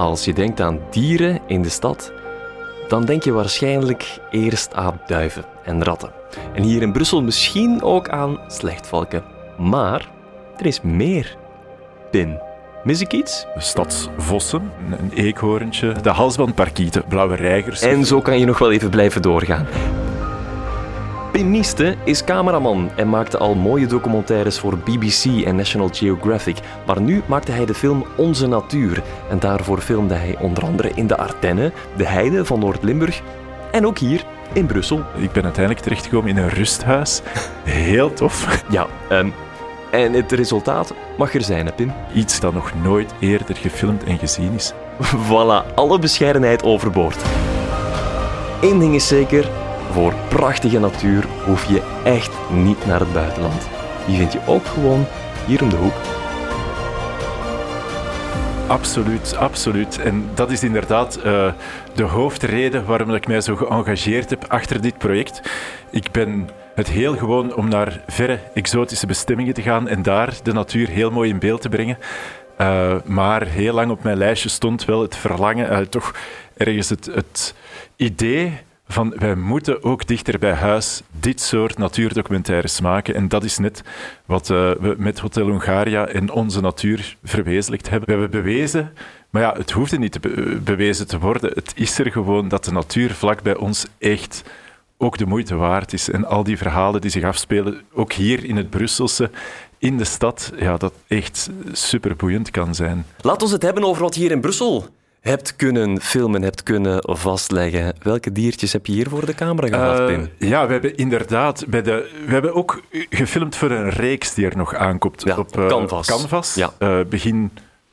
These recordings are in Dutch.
Als je denkt aan dieren in de stad, dan denk je waarschijnlijk eerst aan duiven en ratten. En hier in Brussel misschien ook aan slechtvalken. Maar er is meer. Pim, mis ik iets? De stadsvossen, een eekhoorntje, de halsbandparkieten, blauwe reigers. En zo kan je nog wel even blijven doorgaan. Pim Nieste is cameraman en maakte al mooie documentaires voor BBC en National Geographic. Maar nu maakte hij de film Onze Natuur. En daarvoor filmde hij onder andere in de Ardennen, de heide van Noord-Limburg en ook hier in Brussel. Ik ben uiteindelijk terechtgekomen in een rusthuis. Heel tof. Ja, ehm, en het resultaat mag er zijn, hè, Pim. Iets dat nog nooit eerder gefilmd en gezien is. Voilà, alle bescheidenheid overboord. Eén ding is zeker, voor prachtige natuur hoef je echt niet naar het buitenland. Die vind je ook gewoon hier om de hoek. Absoluut, absoluut. En dat is inderdaad eh, de hoofdreden waarom ik mij zo geëngageerd heb achter dit project. Ik ben het heel gewoon om naar verre exotische bestemmingen te gaan en daar de natuur heel mooi in beeld te brengen. Uh, maar heel lang op mijn lijstje stond wel het verlangen, uh, toch ergens het, het idee van wij moeten ook dichter bij huis dit soort natuurdocumentaires maken. En dat is net wat uh, we met Hotel Hungaria en onze natuur verwezenlijkt hebben. We hebben bewezen, maar ja, het hoefde niet te be bewezen te worden. Het is er gewoon dat de natuur vlak bij ons echt ook de moeite waard is. En al die verhalen die zich afspelen, ook hier in het Brusselse, in de stad, ja, dat echt superboeiend kan zijn. Laat ons het hebben over wat hier in Brussel hebt kunnen filmen, hebt kunnen vastleggen. Welke diertjes heb je hier voor de camera gehad, uh, Pim? Ja, we hebben inderdaad... Bij de, we hebben ook gefilmd voor een reeks die er nog aankomt ja, op uh, Canvas. Canvas ja. uh, begin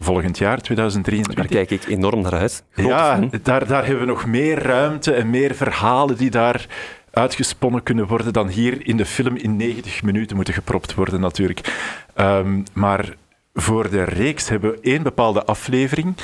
volgend jaar, 2023. Daar kijk ik enorm naar uit. Grote ja, daar, daar hebben we nog meer ruimte en meer verhalen die daar uitgesponnen kunnen worden dan hier in de film in 90 minuten moeten gepropt worden natuurlijk. Um, maar voor de reeks hebben we één bepaalde aflevering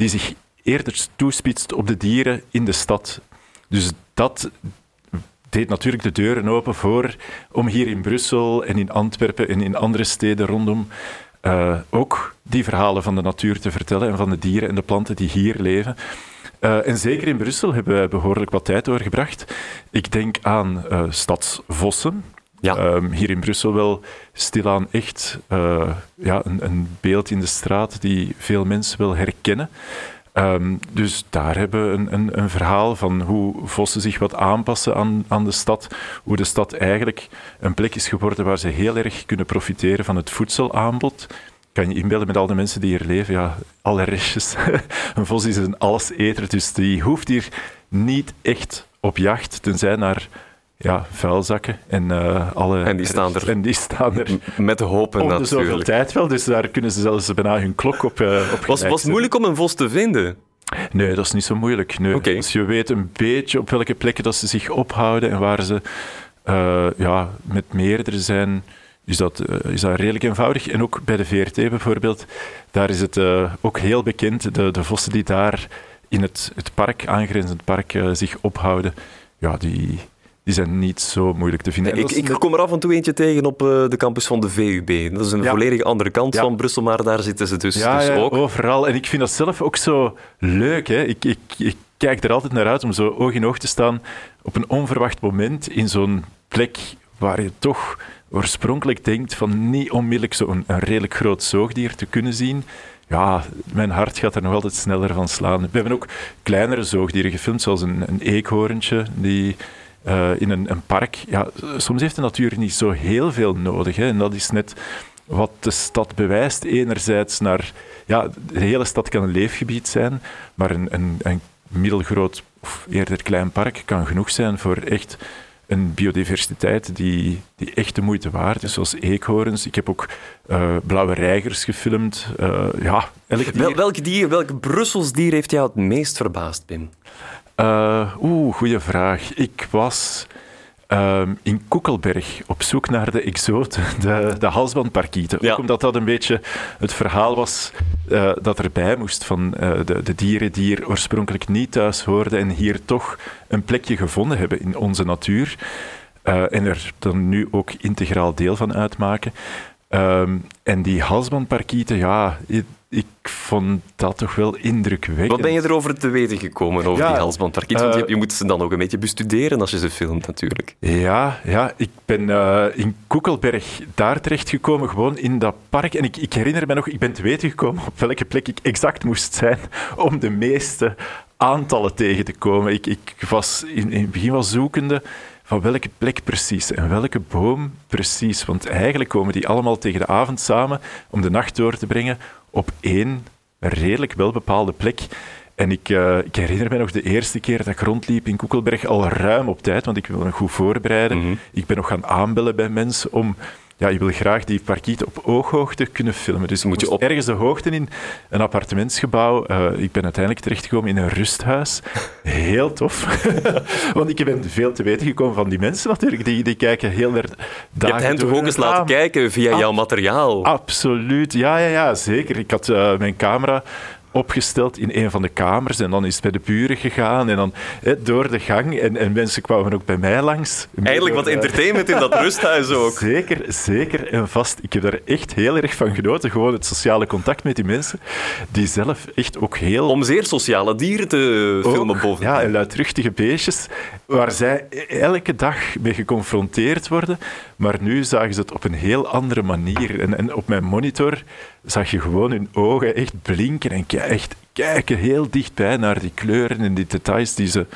die zich eerder toespitst op de dieren in de stad. Dus dat deed natuurlijk de deuren open voor om hier in Brussel en in Antwerpen en in andere steden rondom uh, ook die verhalen van de natuur te vertellen en van de dieren en de planten die hier leven. Uh, en zeker in Brussel hebben wij behoorlijk wat tijd doorgebracht. Ik denk aan uh, stadsvossen. Ja. Um, hier in Brussel wel stilaan echt uh, ja, een, een, beeld in de straat die veel mensen wel herkennen. Um, dus daar hebben we een, een, een, verhaal van hoe vossen zich wat aanpassen aan, aan de stad. Hoe de stad eigenlijk een plek is geworden waar ze heel erg kunnen profiteren van het voedselaanbod kan je inbeelden met al de mensen die hier leven, ja, alle restjes. een vos is een alleseter, dus die hoeft hier niet echt op jacht, tenzij naar ja, vuilzakken en uh, alle... En die staan er. En die staan er. Met de hopen om de natuurlijk. zoveel tijd wel, dus daar kunnen ze zelfs bijna hun klok op, uh, op Was het moeilijk om een vos te vinden? Nee, dat is niet zo moeilijk. Nee. Okay. Als je weet een beetje op welke plekken dat ze zich ophouden en waar ze uh, ja, met meerdere zijn is dat, uh, is dat redelijk eenvoudig. En ook bij de VRT bijvoorbeeld, daar is het uh, ook heel bekend, de, de vossen die daar in het, het park, aangrenzend park, zich ophouden, ja, die, die zijn niet zo moeilijk te vinden. Nee, ik, ik kom er af en toe eentje tegen op de campus van de VUB. Dat is een Ja. volledig andere kant Ja. van Brussel, maar daar zitten ze dus, Ja, dus ja, ook. overal. En ik vind dat zelf ook zo leuk. Hè. Ik, ik, ik kijk er altijd naar uit om zo oog in oog te staan op een onverwacht moment in zo'n plek waar je toch oorspronkelijk denkt van niet onmiddellijk zo'n een redelijk groot zoogdier te kunnen zien. Ja, mijn hart gaat er nog altijd sneller van slaan. We hebben ook kleinere zoogdieren gefilmd, zoals een, een eekhoorntje die uh, in een, een, park... Ja, soms heeft de natuur niet zo heel veel nodig. Hè, en dat is net wat de stad bewijst. Enerzijds naar... Ja, de hele stad kan een leefgebied zijn, maar een, een, een middelgroot of eerder klein park kan genoeg zijn voor echt een biodiversiteit die, die echt de moeite waard is, zoals eekhoorns. Ik heb ook uh, blauwe reigers gefilmd. Uh, ja, elk dier. Wel, welk dier, welk Brussels dier heeft jou het meest verbaasd, Pim? Uh, Oeh, goede vraag. Ik was um, in Koekelberg op zoek naar de exoten, de, de halsbandparkieten. Ja. Ook omdat dat een beetje het verhaal was uh, dat erbij moest van uh, de, de, dieren die hier oorspronkelijk niet thuis hoorden en hier toch een plekje gevonden hebben in onze natuur. Uh, en er dan nu ook integraal deel van uitmaken. Ehm, en die halsbandparkieten, ja, ik, ik, vond dat toch wel indrukwekkend. Wat ben je erover te weten gekomen, over die halsbandparkieten? Want je, uh, je, moet ze dan ook een beetje bestuderen als je ze filmt, natuurlijk. Ja, ja ik ben uh, in Koekelberg daar terechtgekomen, gewoon in dat park. En ik, ik herinner me nog, ik ben te weten gekomen op welke plek ik exact moest zijn om de meeste aantallen tegen te komen. Ik, ik was in, in het begin wel zoekende van welke plek precies en welke boom precies. Want eigenlijk komen die allemaal tegen de avond samen om de nacht door te brengen op één redelijk welbepaalde plek. En ik, uh, ik, herinner me nog de eerste keer dat ik rondliep in Koekelberg al ruim op tijd, want ik wil me goed voorbereiden. Mm -hmm. Ik ben nog gaan aanbellen bij mensen om ja, je wil graag die parkiet op ooghoogte kunnen filmen. Dus moet je op ergens de hoogte in een appartementsgebouw. Uh, ik ben uiteindelijk terechtgekomen in een rusthuis. Heel tof. Want ik ben veel te weten gekomen van die mensen natuurlijk. Die, die kijken heel erg Je hebt hen toch ook eens laten kijken via Ab jouw materiaal? Absoluut. Ja, ja, ja, zeker. Ik had uh, mijn camera opgesteld in een van de kamers en dan is het bij de buren gegaan en dan door de gang en, en, mensen kwamen ook bij mij langs. Eigenlijk wat entertainment in dat rusthuis ook. Zeker, zeker en vast. Ik heb daar echt heel erg van genoten, gewoon het sociale contact met die mensen, die zelf echt ook heel... Om zeer sociale dieren te ook, filmen boven. Ja, en luidruchtige beestjes, waar zij elke dag mee geconfronteerd worden, maar nu zagen ze het op een heel andere manier. En, en op mijn monitor zag je gewoon hun ogen echt blinken en echt kijken heel dichtbij naar die kleuren en die details die ze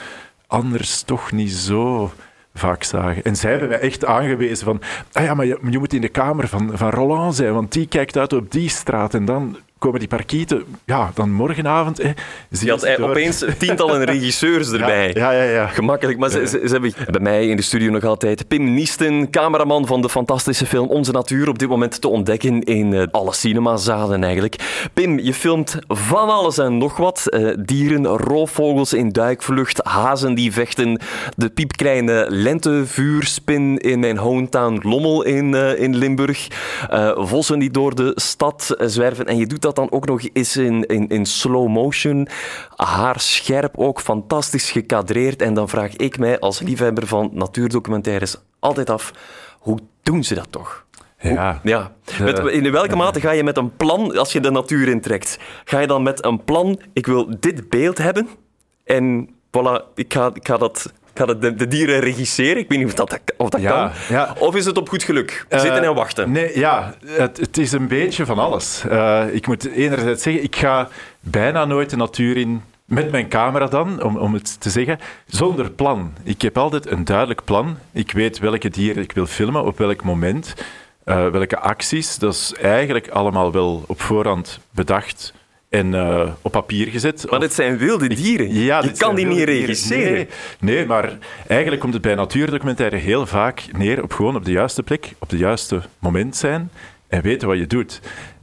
anders toch niet zo vaak zagen. En zij hebben mij echt aangewezen van, ah ja, maar je, je moet in de kamer van, van Roland zijn, want die kijkt uit op die straat en dan komen die parkieten, ja, dan morgenavond... Eh, je had door... opeens tientallen regisseurs erbij. Ja, ja, ja. ja. Gemakkelijk. Maar ze, ze, ze, hebben bij mij in de studio nog altijd Pim Niesten, cameraman van de fantastische film Onze Natuur, op dit moment te ontdekken in uh, alle cinemazalen eigenlijk. Pim, je filmt van alles en nog wat. Uh, dieren, roofvogels in duikvlucht, hazen die vechten, de piepkleine lentevuurspin in mijn hometown Lommel in, uh, in Limburg, vossen die door de stad zwerven. En je doet dat dan ook nog eens in, in, in slow motion. Haar scherp ook, fantastisch gekadreerd. En dan vraag ik mij als liefhebber van natuurdocumentaires altijd af, hoe doen ze dat toch? Ja. ja. Met, in welke mate ga je met een plan, als je de natuur intrekt, ga je dan met een plan, ik wil dit beeld hebben en voilà, ik ga, ik ga dat ik ga de, de, dieren regisseren. Ik weet niet of dat, of dat ja, kan. Ja. Of is het op goed geluk? Uh, Zitten en wachten? Nee, ja, het, het, is een beetje van alles. Uh, ik moet enerzijds zeggen, ik ga bijna nooit de natuur in met mijn camera dan, om, om het te zeggen, zonder plan. Ik heb altijd een duidelijk plan. Ik weet welke dieren ik wil filmen, op welk moment, uh, welke acties. Dat is eigenlijk allemaal wel op voorhand bedacht en uh, op papier gezet. Maar dit zijn wilde dieren. Ja, je kan die niet regisseren. Nee, nee, maar eigenlijk komt het bij natuurdocumentaire heel vaak neer op gewoon op de juiste plek, op het juiste moment zijn en weten wat je doet.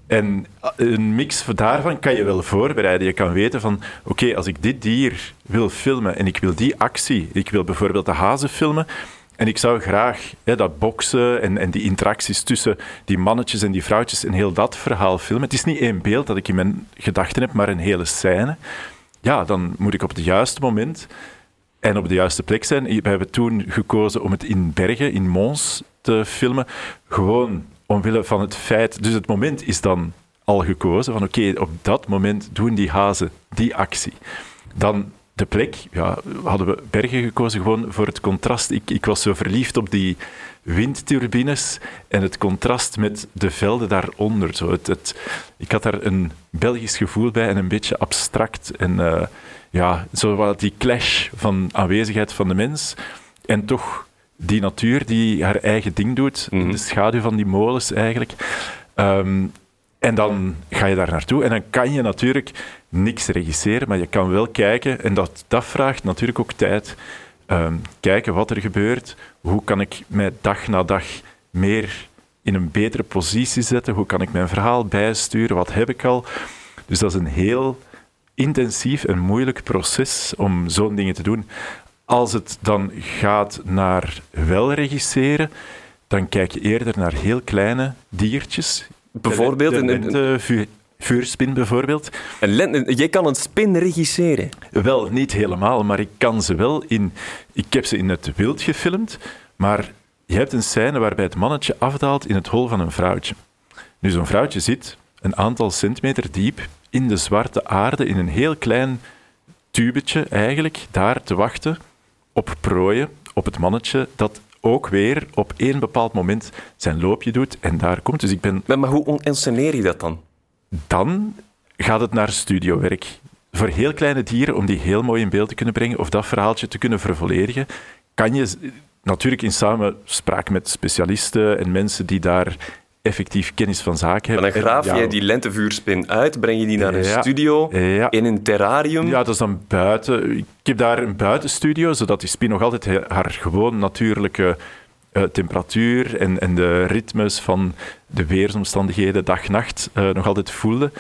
En een mix daarvan kan je wel voorbereiden. Je kan weten van, oké, okay, als ik dit dier wil filmen en ik wil die actie, ik wil bijvoorbeeld de hazen filmen, en ik zou graag dat boksen en, en die interacties tussen die mannetjes en die vrouwtjes en heel dat verhaal filmen. Het is niet één beeld dat ik in mijn gedachten heb, maar een hele scène. Ja, dan moet ik op het juiste moment en op de juiste plek zijn. We hebben toen gekozen om het in Bergen, in Mons, te filmen. Gewoon omwille van het feit... Dus het moment is dan al gekozen van oké, op dat moment doen die hazen die actie. Dan de plek, ja, hadden we Bergen gekozen gewoon voor het contrast. Ik, ik was zo verliefd op die windturbines en het contrast met de velden daaronder. Zo het, het, ik had daar een Belgisch gevoel bij en een beetje abstract. En uh, ja, zo wat die clash van aanwezigheid van de mens en toch die natuur die haar eigen ding doet, mm -hmm. de schaduw van die molens eigenlijk. Um, en dan ga je daar naartoe en dan kan je natuurlijk niks regisseren, maar je kan wel kijken, en dat, dat vraagt natuurlijk ook tijd, um, kijken wat er gebeurt, hoe kan ik mij dag na dag meer in een betere positie zetten, hoe kan ik mijn verhaal bijsturen, wat heb ik al. Dus dat is een heel intensief en moeilijk proces om zo'n dingen te doen. Als het dan gaat naar wel regisseren, dan kijk je eerder naar heel kleine diertjes. Bijvoorbeeld de, de, de, de vuurspin bijvoorbeeld. Een jij kan een spin regisseren? Wel, niet helemaal, maar ik kan ze wel in... Ik heb ze in het wild gefilmd, maar je hebt een scène waarbij het mannetje afdaalt in het hol van een vrouwtje. Nu, zo'n vrouwtje zit een aantal centimeter diep in de zwarte aarde, in een heel klein tubetje eigenlijk, daar te wachten op prooien, op het mannetje dat ook weer op één bepaald moment zijn loopje doet en daar komt. Dus ik ben... Maar, maar hoe insceneer je dat dan? Dan gaat het naar studiowerk. Voor heel kleine dieren, om die heel mooi in beeld te kunnen brengen of dat verhaaltje te kunnen vervolledigen, kan je natuurlijk in samenspraak met specialisten en mensen die daar effectief kennis van zaken hebben. Maar dan graaf je die lentevuurspin uit, breng je die naar een studio, in een terrarium. Ja, dat is dan buiten. Ik heb daar een buitenstudio, zodat die spin nog altijd haar gewoon natuurlijke uh, temperatuur en, en de ritmes van de weersomstandigheden dag-nacht uh, nog altijd voelde.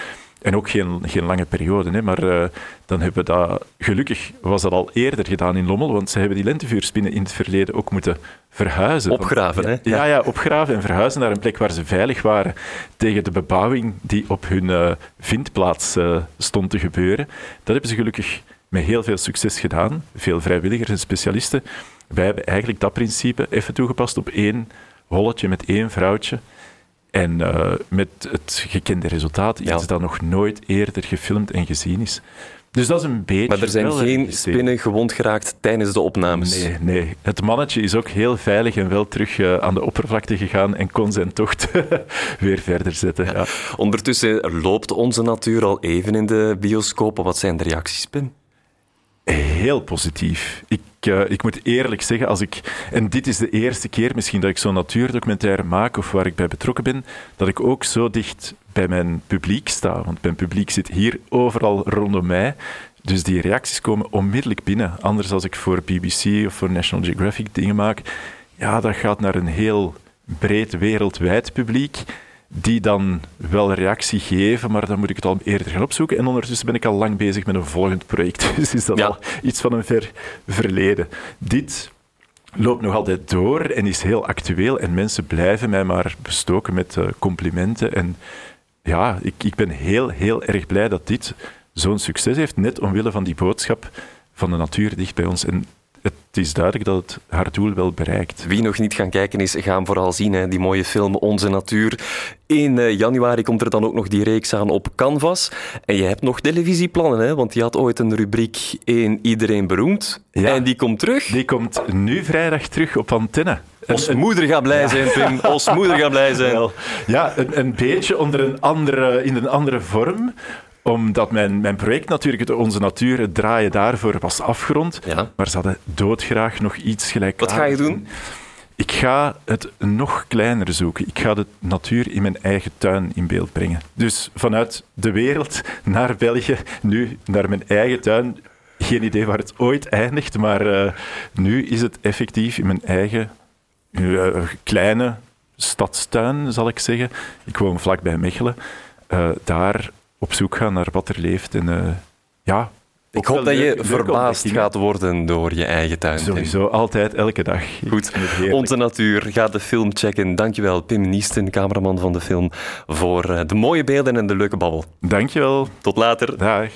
En ook geen, geen lange periode, hè, maar uh, dan hebben we dat... Gelukkig was dat al eerder gedaan in Lommel, want ze hebben die lentevuurspinnen in het verleden ook moeten verhuizen. Opgraven, hè? Ja, ja, opgraven en verhuizen naar een plek waar ze veilig waren tegen de bebouwing die op hun uh, vindplaats uh, stond te gebeuren. Dat hebben ze gelukkig met heel veel succes gedaan. Veel vrijwilligers en specialisten. Wij hebben eigenlijk dat principe even toegepast op één holletje met één vrouwtje. En uh, met het gekende resultaat, iets dat nog nooit eerder gefilmd en gezien is. Dus dat is een beetje. Maar er zijn geen spinnen gewond geraakt tijdens de opnames. Nee, nee. Het mannetje is ook heel veilig en wel terug uh, aan de oppervlakte gegaan en kon zijn tocht weer verder zetten. Ja. Ondertussen loopt onze natuur al even in de bioscopen. Wat zijn de reacties, Pim? Heel positief. Ik, uh, ik moet eerlijk zeggen, als ik, en dit is de eerste keer misschien dat ik zo'n natuurdocumentaire maak of waar ik bij betrokken ben, dat ik ook zo dicht bij mijn publiek sta. Want mijn publiek zit hier overal rondom mij. Dus die reacties komen onmiddellijk binnen. Anders als ik voor BBC of voor National Geographic dingen maak, ja, dat gaat naar een heel breed wereldwijd publiek die dan wel reactie geven, maar dan moet ik het al eerder gaan opzoeken. En ondertussen ben ik al lang bezig met een volgend project. Dus is dat ja. al iets van een ver verleden. Dit loopt nog altijd door en is heel actueel. En mensen blijven mij maar bestoken met uh, complimenten. En ja, ik, ik ben heel, heel erg blij dat dit zo'n succes heeft, net omwille van die boodschap van de natuur dicht bij ons. En het is duidelijk dat het haar doel wel bereikt. Wie nog niet gaan kijken is, gaan vooral zien. Hè, die mooie film Onze Natuur. In uh, januari komt er dan ook nog die reeks aan op Canvas. En je hebt nog televisieplannen, hè? want je had ooit een rubriek in Iedereen Beroemd. Ja, en die komt terug. Die komt nu vrijdag terug op antenne. Ons moeder gaat blij zijn, Pim. Ons moeder gaat blij zijn. Ja, een, een beetje onder een andere, in een andere vorm omdat mijn, mijn project natuurlijk, Onze Natuur, het draaien daarvoor was afgerond. Ja. Maar ze hadden doodgraag nog iets gelijk. Wat ga je doen? Ik ga het nog kleiner zoeken. Ik ga de natuur in mijn eigen tuin in beeld brengen. Dus vanuit de wereld naar België, nu naar mijn eigen tuin. Geen idee waar het ooit eindigt, maar uh, nu is het effectief in mijn eigen uh, kleine stadstuin, zal ik zeggen. Ik woon vlakbij Mechelen. Uh, daar op zoek gaan naar wat er leeft. En uh, ja, ik hoop dat je verbaasd gaat worden door je eigen tuin. Sowieso, altijd, elke dag. Goed, Onze Natuur, ga de film checken. Dankjewel, Pim Niesten, cameraman van de film, voor de mooie beelden en de leuke babbel. Dankjewel. Tot later. Dag.